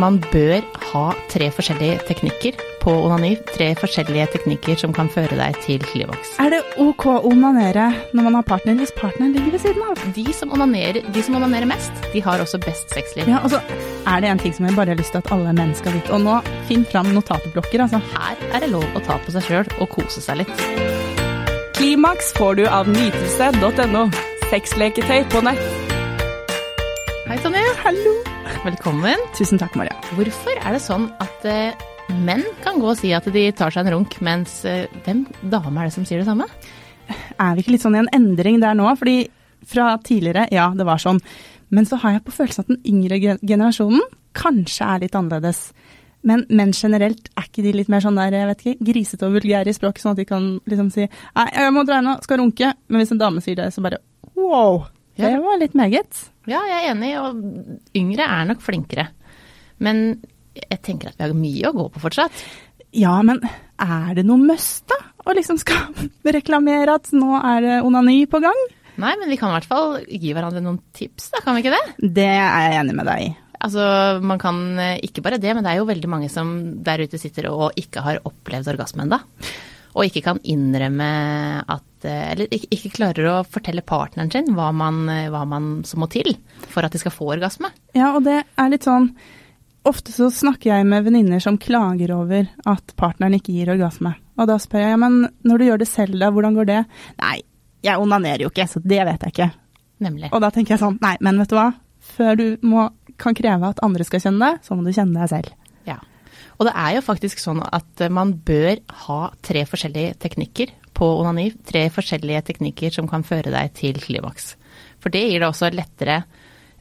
man bør ha tre forskjellige teknikker på onani. Tre forskjellige teknikker som kan føre deg til klimaks. Er det ok å onanere når man har partner, hvis partneren ligger ved siden av? De som onanerer, de som onanerer mest, de har også best sexliv. Ja, og så er det en ting som jeg bare har lyst til at alle menn skal vite. Og nå, finn fram notatblokker, altså. Her er det lov å ta på seg sjøl og kose seg litt. Klimaks får du av nytelse.no. Sexleketøy på nett. Hei, Tonje. Hallo! Velkommen. Tusen takk, Maria. Hvorfor er det sånn at eh, menn kan gå og si at de tar seg en runk, mens eh, hvem dame er det som sier det samme? Er vi ikke litt sånn i en endring der nå? Fordi fra tidligere, ja, det var sånn. Men så har jeg på følelsen at den yngre generasjonen kanskje er litt annerledes. Men menn generelt, er ikke de litt mer sånn der, jeg vet ikke, grisete og vulgære i språket, sånn at de kan liksom si Nei, jeg må dra nå, skal runke. Men hvis en dame sier det, så bare wow. Ja. Det var litt meget. Ja, jeg er enig, og yngre er nok flinkere. Men jeg tenker at vi har mye å gå på fortsatt. Ja, men er det noe must, da? Å liksom skal reklamere at nå er det onani på gang? Nei, men vi kan i hvert fall gi hverandre noen tips, da, kan vi ikke det? Det er jeg enig med deg i. Altså, man kan eh, ikke bare det, men det er jo veldig mange som der ute sitter og ikke har opplevd orgasme ennå. Og ikke kan innrømme at eh, Eller ikke, klarer å fortelle partneren sin hva man, eh, hva man som må til for at de skal få orgasme. Ja, og det er litt sånn Ofte så snakker jeg med venninner som klager over at partneren ikke gir orgasme. Og da spør jeg ja, men når du gjør det selv, da, hvordan går det? Nei, jeg onanerer jo ikke, så det vet jeg ikke. Nemlig. Og da tenker jeg sånn, nei, men vet du hva? Før du må, kan kreve at andre skal kjenne det, så må du kjenne deg selv. Og det er jo faktisk sånn at man bør ha tre forskjellige teknikker på onani. Tre forskjellige teknikker som kan føre deg til klimaks. For det gir det også lettere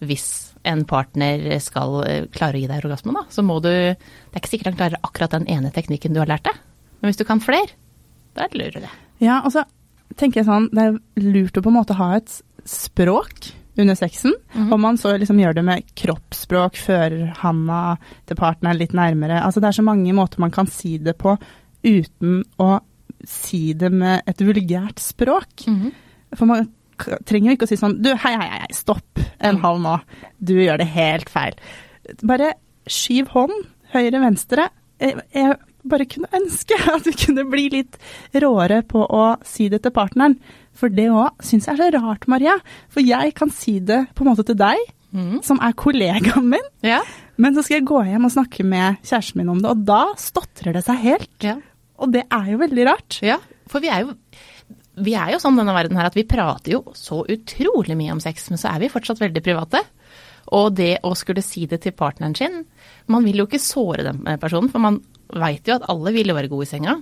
hvis en partner skal eh, klare å gi deg orgasme, da. Så må du Det er ikke sikkert han klarer akkurat den ene teknikken du har lært deg. Men hvis du kan flere, da lurer du det. Ja, og så tenker jeg sånn, det er lurt å på en måte ha et språk under sexen. Om man så liksom gjør det med kroppsspråk, fører handa til partneren litt nærmere. Altså det er så mange måter man kan si det på uten å si det med et vulgært språk. For man trenger jo ikke å si sånn Du, hei, hei, hei, stopp en halv nå. Du gjør det helt feil. Bare skyv hånd, høyre, venstre. Jeg, jeg bare kunne ønske at vi kunne bli litt råere på å si det til partneren. For det òg syns jeg er så rart, Maria. For jeg kan si det på en måte til deg, som er kollegaen min. Ja. Men så skal jeg gå hjem og snakke med kjæresten min om det, og da stotrer det seg helt. ja. Og det er jo veldig rart. Ja, for vi er jo vi er jo sånn denne verden her at vi prater jo så utrolig mye om sex, men så er vi fortsatt veldig private. Og det å skulle si det til partneren sin Man vil jo ikke såre den personen, for man veit jo at alle vil være gode i senga.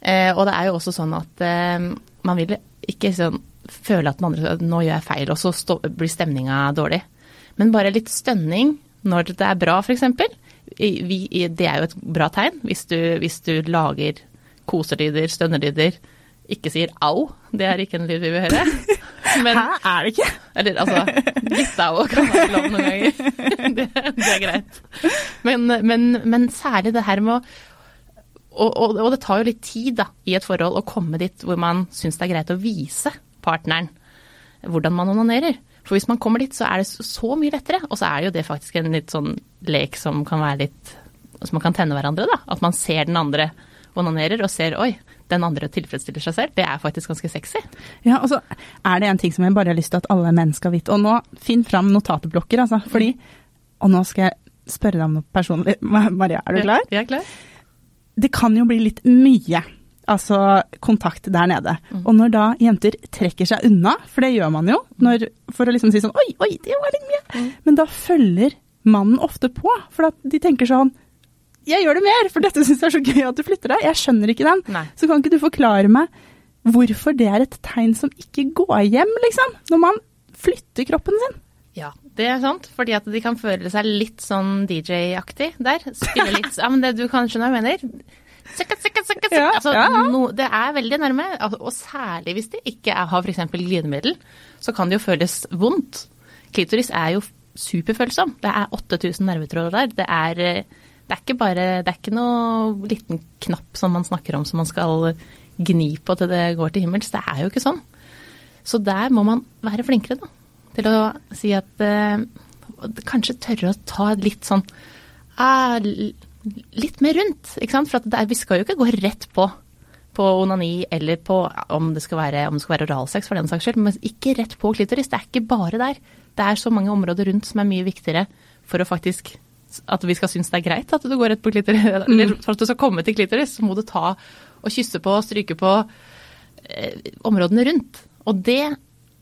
Eh, og det er jo også sånn at eh, man vil ikke sånn føle at den andre nå gjør jeg feil, og så stå, blir stemninga dårlig. Men bare litt stønning når det er bra, f.eks. Det er jo et bra tegn hvis du, hvis du lager koselyder, stønnelyder, ikke sier au. Det er ikke en lyd vi vil høre. Men, Hæ, er det ikke? eller altså, litt au kan være lov noen ganger. Det, det er greit. Men, men, men særlig det her med å og, og, og det tar jo litt tid da, i et forhold å komme dit hvor man syns det er greit å vise partneren hvordan man onanerer. For hvis man kommer dit, så er det så, mye lettere. Og så er det jo det faktisk en litt sånn lek som kan være litt Som man kan tenne hverandre, da. At man ser den andre onanerer og ser oi, den andre tilfredsstiller seg selv. Det er faktisk ganske sexy. Ja, og så er det en ting som jeg bare har lyst til at alle menn skal vite. Og nå, finn fram notatblokker, altså. Fordi Og nå skal jeg spørre deg om noe personlig. Maria, er du klar? Ja, jeg er klar. Det kan jo bli litt mye. Altså kontakt der nede. Og når da jenter trekker seg unna, for det gjør man jo, når, for å liksom si sånn Oi, oi, det var litt mye. Men da følger mannen ofte på, for at de tenker sånn Jeg gjør det mer, for dette syns jeg er så gøy at du flytter deg. Jeg skjønner ikke den. Nei. Så kan ikke du forklare meg hvorfor det er et tegn som ikke går hjem, liksom? Når man flytter kroppen sin. Ja, det er sant. Fordi at de kan føle seg litt sånn DJ-aktig der. Spille litt Ja, men det du kan skjønne hva jeg mener. Sikka, sikka, sikka. Ja, altså, ja, ja. No, det er veldig nærme. Altså, og særlig hvis de ikke er, har f.eks. glidemiddel, så kan det jo føles vondt. Klitoris er jo superfølsom. Det er 8000 nervetråder der. Det er, det er ikke bare Det er ikke noe liten knapp som man snakker om som man skal gni på til det går til himmels. Det er jo ikke sånn. Så der må man være flinkere, da. Til å si at eh, Kanskje tørre å ta litt sånn eh, litt mer rundt, ikke sant. For er, vi skal jo ikke gå rett på på onani eller på om det skal være, om det skal være oralsex for den saks skyld, men ikke rett på klitoris. Det er ikke bare der. Det er så mange områder rundt som er mye viktigere for å faktisk at vi skal synes det er greit at du går rett på klitoris. Eller for at du skal komme til klitoris, så må du ta og kysse på og stryke på eh, områdene rundt. Og det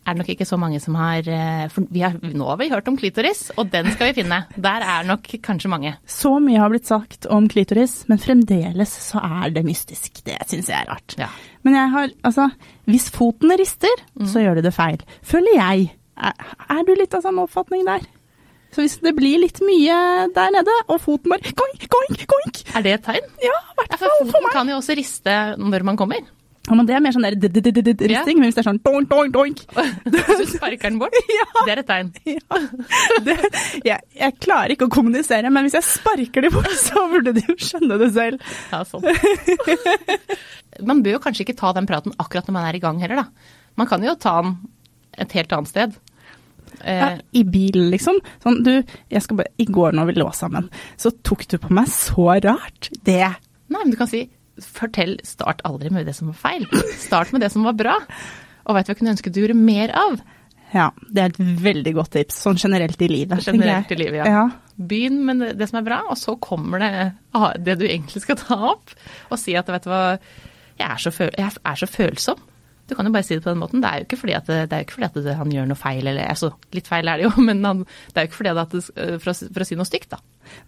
er det nok ikke så mange som har eh, For vi har, nå har vi hørt om klitoris, og den skal vi finne. Der er nok kanskje mange. Så mye har blitt sagt om klitoris, men fremdeles så er det mystisk. Det syns jeg er rart. Ja. Men jeg har, altså, hvis foten rister, Mm. så gjør det det feil. Føler jeg. Er, er du litt av samme oppfatning der? Så hvis det blir litt mye der nede, og foten bare goink, goink, goink Er det et tegn? Ja, i hvert fall for meg. foten kan jo også riste når man kommer. Ja, men det er mer sånn der d-d-d-d-d-risting, men hvis det er sånn doink, doink, doink du sparker den bort, Ja. det er et tegn. ja. det, jeg, jeg klarer ikke å kommunisere, men hvis jeg sparker det bort, så burde de jo skjønne det selv. Ja, sånn. Man bør jo kanskje ikke ta den praten akkurat når man er i gang heller, da. Man kan jo ta den et helt annet sted. Eh, Ja, I bilen, liksom. Sånn, du, jeg skal bare I går når vi lå sammen, så tok du på meg så rart. Det Nei, men du kan si fortell, start aldri med det som var feil. Start med det som var bra. Og du hva jeg kunne ønske du gjorde mer av? Ja, det er et veldig godt tips, sånn generelt i livet. Generelt i livet, ja. ja. Begynn med det- som er bra, og så kommer det, det du egentlig skal ta opp. Og si at vet du hva, jeg er så, føl jeg er så følsom. Du kan jo bare si det på den måten. Det er jo ikke fordi at, det, det er jo ikke fordi at det, han gjør noe feil, eller altså, litt feil er det jo, men han, det er jo ikke fordi at det, for, å, for å si noe stygt, da.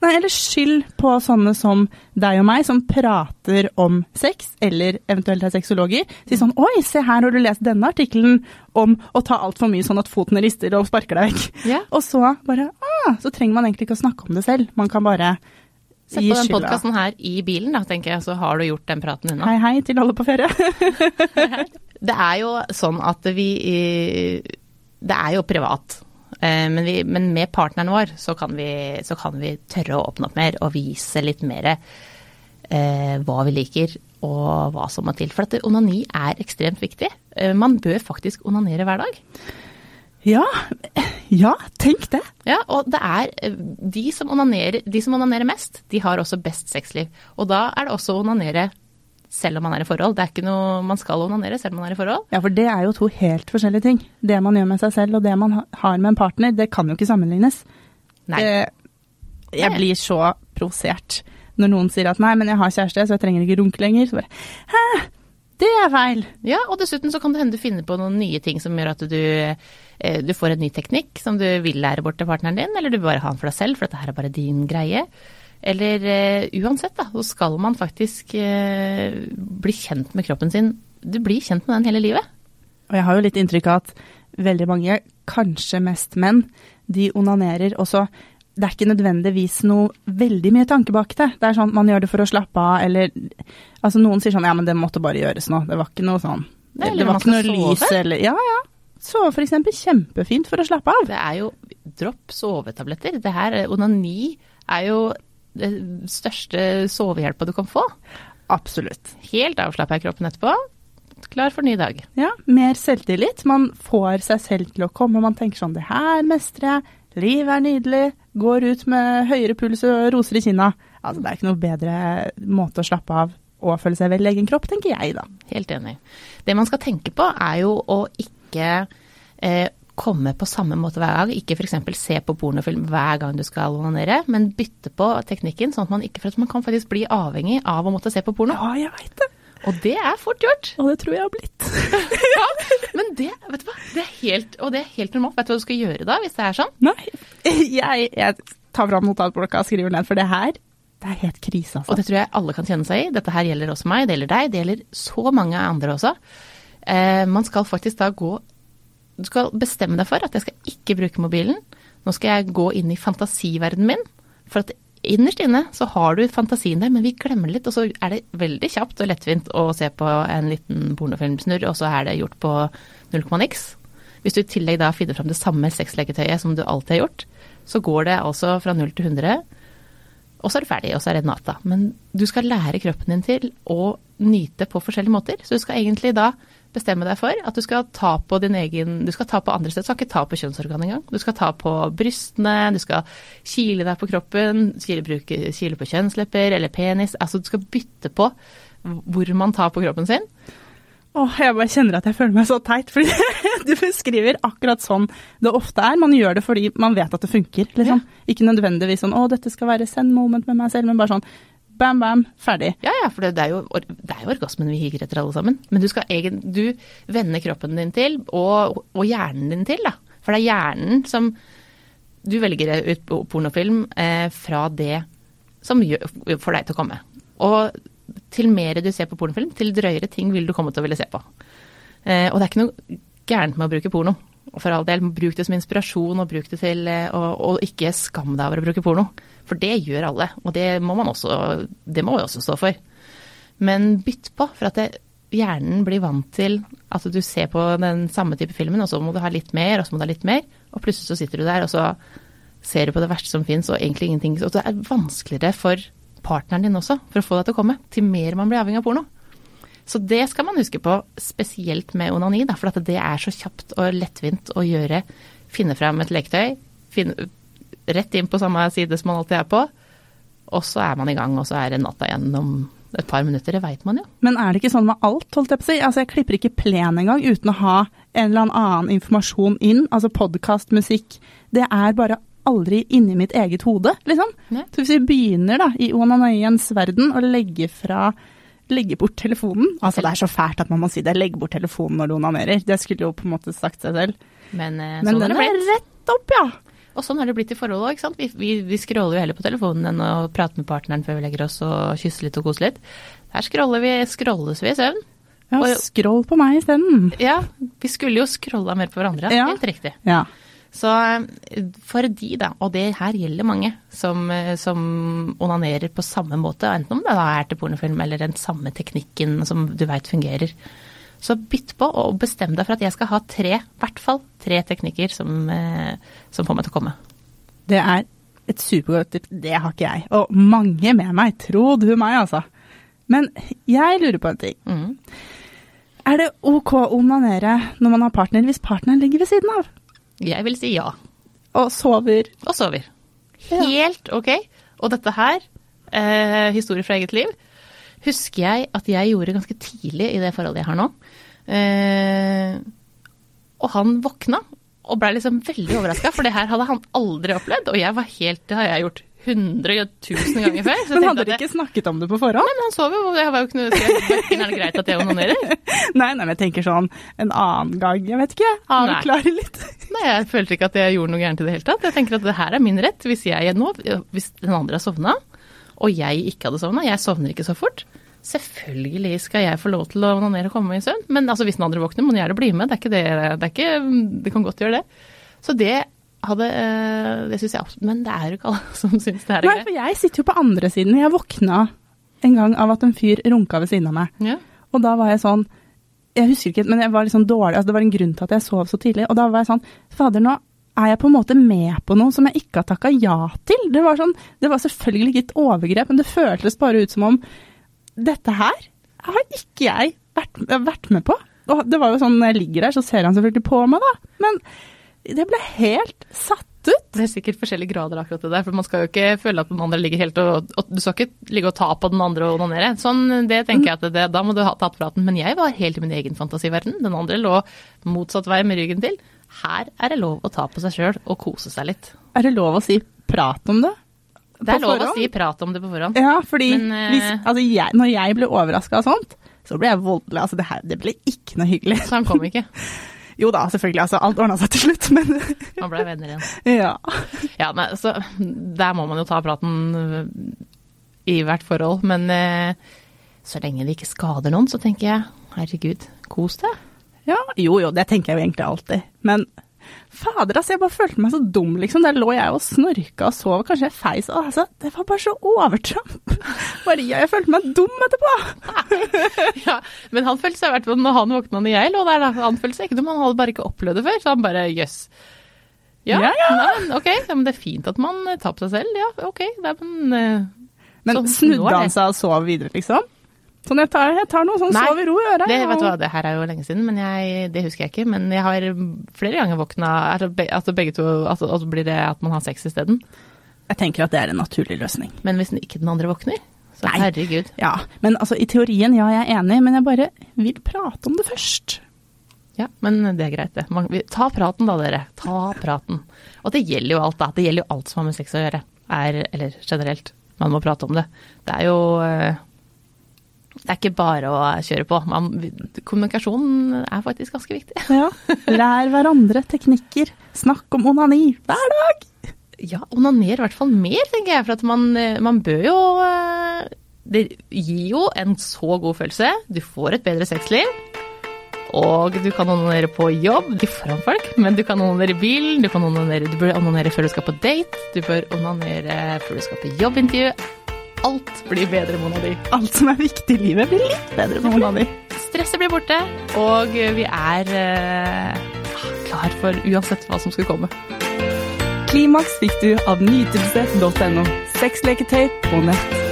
Nei, eller skyld på sånne som deg og meg, som prater om sex, eller eventuelt er sexologer. Si sånn Oi, se her har du lest denne artikkelen om å ta altfor mye sånn at foten rister og sparker deg vekk. Ja. Og så bare ah, Så trenger man egentlig ikke å snakke om det selv. Man kan bare Sett gi på den skylda. podkasten her i bilen, da, tenker jeg, så har du gjort den praten unna. Hei, hei til alle på ferie. Det er jo sånn at vi Det er jo privat. Eh, Men, vi, men med partneren vår så kan, vi, så kan vi tørre å åpne opp mer og vise litt mer eh, hva vi liker og hva som må til. For at onani er ekstremt viktig. Eh, man bør faktisk onanere hver dag. Ja, ja, tenk det. Ja, og det er eh, de som, onanerer, de som onanerer mest, de har også best sexliv. Og da er det også å onanere selv om man er i forhold. Det er ikke noe man skal onanere selv om man er i forhold. Ja, for det er jo to helt forskjellige ting. Det man gjør med seg selv og det man har med en partner, det kan jo ikke sammenlignes. Nei. Det, jeg blir så provosert når noen sier at nei, men jeg har kjæreste, så jeg trenger ikke runke lenger. Så bare hæ, det er feil. Ja, og dessuten så kan det hende du finner på noen nye ting som gjør at du, eh, du får en ny teknikk som du vil lære bort til partneren din, eller du vil bare ha den for deg selv, for dette her er bare din greie. Eller uh, uansett, da, så skal man faktisk uh, bli kjent med kroppen sin. Du blir kjent med den hele livet. Og jeg har jo litt inntrykk av at veldig mange, kanskje mest menn, de onanerer, også. det er ikke nødvendigvis noe veldig mye tanke bak det. Det er sånn man gjør det for å slappe av, eller altså noen sier sånn ja, men det måtte bare gjøres nå. Det var ikke noe sånn. Det, Det, var ikke noe sove. lys eller Ja, ja. Sove eksempel. Kjempefint for å slappe av. Det er jo dropp sovetabletter. Det her, onani er jo det største sovehjelpa du kan få. Absolutt. Helt avslappa i kroppen etterpå. Klar for ny dag. Ja, mer selvtillit. Man får seg selv til å komme. Man tenker sånn det her mestrer jeg. Livet er nydelig. Går ut med høyere puls og roser i kinna. Altså, det er ikke noe bedre måte å slappe av og føle seg vel i egen kropp, tenker jeg da. Helt enig. Det man skal tenke på er jo å ikke eh, komme på samme måte hver gang. Ikke f.eks. se på pornofilm hver gang du skal onanere, men bytte på teknikken, sånn at man ikke For at man kan faktisk bli avhengig av å måtte se på porno. Ja, jeg veit det. Og det er fort gjort. Og det tror jeg har blitt. Ja, men det, vet du hva, det er helt, og det er helt normalt. Vet du hva du skal gjøre da, hvis det er sånn? Nei, jeg, jeg tar fram notatblokka og skriver ned, for det her, det er helt krise, altså. Og det tror jeg alle kan kjenne seg i. Dette her gjelder også meg, det gjelder deg, det gjelder så mange andre også. Eh, man skal faktisk da gå Du skal bestemme deg for at jeg skal ikke bruke mobilen. Nå skal jeg gå inn i fantasiverdenen min. For at innerst inne så har du fantasien der, men vi glemmer litt. Og så er det veldig kjapt og lettvint å se på en liten pornofilmsnurr, og så er det gjort på null komma niks. Hvis du i tillegg da finner fram det samme sexleketøyet som du alltid har gjort, så går det altså fra null til 100 og så er du ferdig, og så er det natta. Men du skal lære kroppen din til å nyte på forskjellige måter. Så du skal egentlig da bestemme deg for at du skal ta på din egen Du skal ta på andre steder. Du skal ikke ta på kjønnsorgan engang. Du skal ta på brystene, du skal kile deg på kroppen, kile, på kjønnslepper eller penis. Altså du skal bytte på hvor man tar på kroppen sin. Åh, jeg bare kjenner at jeg føler meg så teit, fordi du beskriver akkurat sånn det ofte er. Man gjør det fordi man vet at det funker, liksom. Ikke nødvendigvis sånn å, dette skal være send moment med meg selv, men bare sånn bam, bam, ferdig. Ja, ja, for det er jo, det er jo orgasmen vi higer etter alle sammen. Men du skal egen, du vender kroppen din til, og, og hjernen din til, da. For det er hjernen som Du velger ut pornofilm eh, fra det som gjør, får deg til å komme. Og til mer du ser på pornofilm, til drøyere ting vil du komme til å ville se på. Eh, og det er ikke noe gærent med å bruke porno. For all del, bruk det som inspirasjon, og bruk det til eh, og, og ikke skam deg over å bruke porno. For det gjør alle, og det må man også, det må også stå for. Men bytt på, for at det, hjernen blir vant til at du ser på den samme type filmen, og så må du ha litt mer, og så må du ha litt mer, og plutselig så sitter du der, og så ser du på det verste som fins, og egentlig ingenting. Og det er vanskeligere for partneren din også, for å få deg til å komme, til mer man blir avhengig av porno. Så det skal man huske på, spesielt med onani, da, for det er så kjapt og lettvint å gjøre. Finne fram et leketøy, finne, rett inn på samme side som man alltid er på, og så er man i gang, og så er det natta igjen om et par minutter. Det veit man jo. Men er det ikke sånn med alt, holdt jeg på å si? Altså, jeg klipper ikke plen engang uten å ha en eller annen informasjon inn. Altså podkast, musikk. Det er bare aldri inni mitt eget hode, liksom. Nei. Så hvis vi begynner da, i onanøyens verden å legge fra Legge bort telefonen. Altså det er så fælt at man må si det. Legge bort telefonen når du onanerer. Det skulle jo på en måte sagt seg selv. Men, eh, Men sånn den det er rett opp, ja. Og sånn har det blitt i forholdet òg, ikke sant. Vi, vi, vi scroller jo heller på telefonen enn å prate med partneren før vi legger oss og kysse litt og kose litt. Her scroller vi, scrolles vi i søvn. Ja, Og- Scroll på meg isteden. Ja, vi skulle jo scrolla mer på hverandre. Ja. Helt riktig. Ja. Så eh, for de, da, og det her gjelder mange, som, eh, som onanerer på samme måte, enten om det er til pornofilm eller den samme teknikken som du veit fungerer. Så bytt på og bestem deg for at jeg skal ha tre, i hvert fall tre teknikker som, eh, som får meg til å komme. Det er et supergodt tips. Det har ikke jeg. Og mange med meg. Tro du meg, altså. Men jeg lurer på en ting. Mm. Er det ok å onanere når man har partner, hvis partneren ligger ved siden av? Jeg vil si ja. Og sover Og sover. Helt ok. Og dette her, eh, historie fra eget liv, husker jeg at jeg gjorde ganske tidlig i det forholdet jeg har nå. Eh, og han våkna og blei liksom veldig overraska, for det her hadde han aldri opplevd. Og jeg var helt Det har jeg gjort hundre tusen ganger før. Så Men hadde dere ikke snakket om det på forhånd? Men han sover jo, det var jo ikke noe jeg- Er det greit at jeg onanerer? Nei, nei, men jeg tenker sånn en annen gang. Jeg vet ikke. Nei. Avklare litt. Nei, jeg følte ikke at jeg gjorde noe gærent i det hele tatt. Jeg tenker at det her er min rett. Hvis jeg nå, hvis den andre har sovna, og jeg ikke hadde sovna, jeg sovner ikke så fort, selvfølgelig skal jeg få lov til å onanere og komme i søvn. Men altså, hvis den andre våkner, må den gjerne bli med. Det er ikke det, det er ikke Det kan godt gjøre det. Så det hadde eh, Det syns jeg absolutt Men det er jo ikke alle som syns det er greit. Nei, for jeg sitter jo på andre siden. Jeg våkna en gang av at en fyr runka ved siden av meg. Ja. Og da var jeg sånn Jeg husker ikke, men jeg var litt sånn dårlig. Altså, det var en grunn til at jeg sov så tidlig. Og da var jeg sånn Fader, nå er jeg på en måte med på noe som jeg ikke har takka ja til. Det var sånn Det var selvfølgelig ikke et overgrep, men det føltes bare ut som om Dette her har ikke jeg vært, vært med på. Og det var jo sånn når jeg ligger der, så ser han selvfølgelig på meg, da. Men det ble helt satt ut. Det er sikkert forskjellige grader akkurat det der, for man skal jo ikke føle at den andre ligger helt og, og Du skal ikke ligge og ta på den andre og onanere. Sånn, det tenker jeg at det, da må du ha tatt praten. Men jeg var helt i min egen fantasiverden. Den andre lå motsatt vei med ryggen til. Her er det lov å ta på seg sjøl og kose seg litt. Er det lov å si prat om det? Det er lov lov å si prat om det på forhånd. Ja, fordi Men, uh, hvis, altså jeg, når jeg ble overraska av sånt, så ble jeg voldelig. Altså det, her, det ble ikke noe hyggelig. Så han kom ikke. Jo da, selvfølgelig. Altså, alt ordna seg til slutt, men Han ble venner igjen. ja. Ja, nei, så der må man jo ta praten øh, i hvert forhold. Men eh, så lenge det ikke skader noen, så tenker jeg herregud, kos deg. Ja. Jo jo, det tenker jeg jo egentlig alltid. Men fader, altså, jeg bare følte meg så dum, liksom. Der lå jeg og snorka og sov, kanskje jeg feis. Altså, det var bare så overtramp. Maria, jeg følte meg dum etterpå. Ja, men han følte seg i hvert fall når han våkna når jeg lå der, da. Han følte seg ikke dum, han hadde bare ikke opplevd det før. Så han bare jøss. Ja, Ja, ja. Nei, ok, ja, men det er fint at man tar på seg selv. Ja, ok. Nei, men uh, Men sånn- snudde han seg og sov videre, liksom? Sånn, jeg tar, jeg tar noe sånn Nei, sov i ro i øret. Det, vet du hva, det her er jo lenge siden, men jeg, det husker jeg ikke. Men jeg har flere ganger våkna altså, altså begge to altså, Og så blir det at man har sex isteden. Jeg tenker at det er en naturlig løsning. Men hvis ikke den andre våkner, så Nei. herregud. Ja, men altså i teorien, ja, jeg er enig, men jeg bare vil prate om det først. Ja, men det er greit, det. Man, vi, ta praten da, dere. Ta praten. Og det gjelder jo alt, da. Det gjelder jo alt som har med sex å gjøre. Er, eller generelt. Man må prate om det. Det er jo eh, Det er ikke bare å kjøre på. Man, kommunikasjon er faktisk ganske viktig. Ja. Lær hverandre teknikker. Snakk om onani hver dag. Ja, onaner i hvert fall mer, tenker jeg. For at man, eh, man bør jo eh, Det gir jo en så god følelse. Du får et bedre sexliv. Og du kan onanere på jobb, ikke foran folk, men du kan onanere i bilen. Du, kan onanere, du bør onanere før du skal på date. Du bør onanere før du skal på jobbintervju. Alt blir bedre Mona di. Alt som er viktig i livet, blir litt bedre med di. Stresset blir borte, og vi er eh, klar for uansett hva som skulle komme. Klimaks fikk du av nytelse.no. Sexleketøy på nett.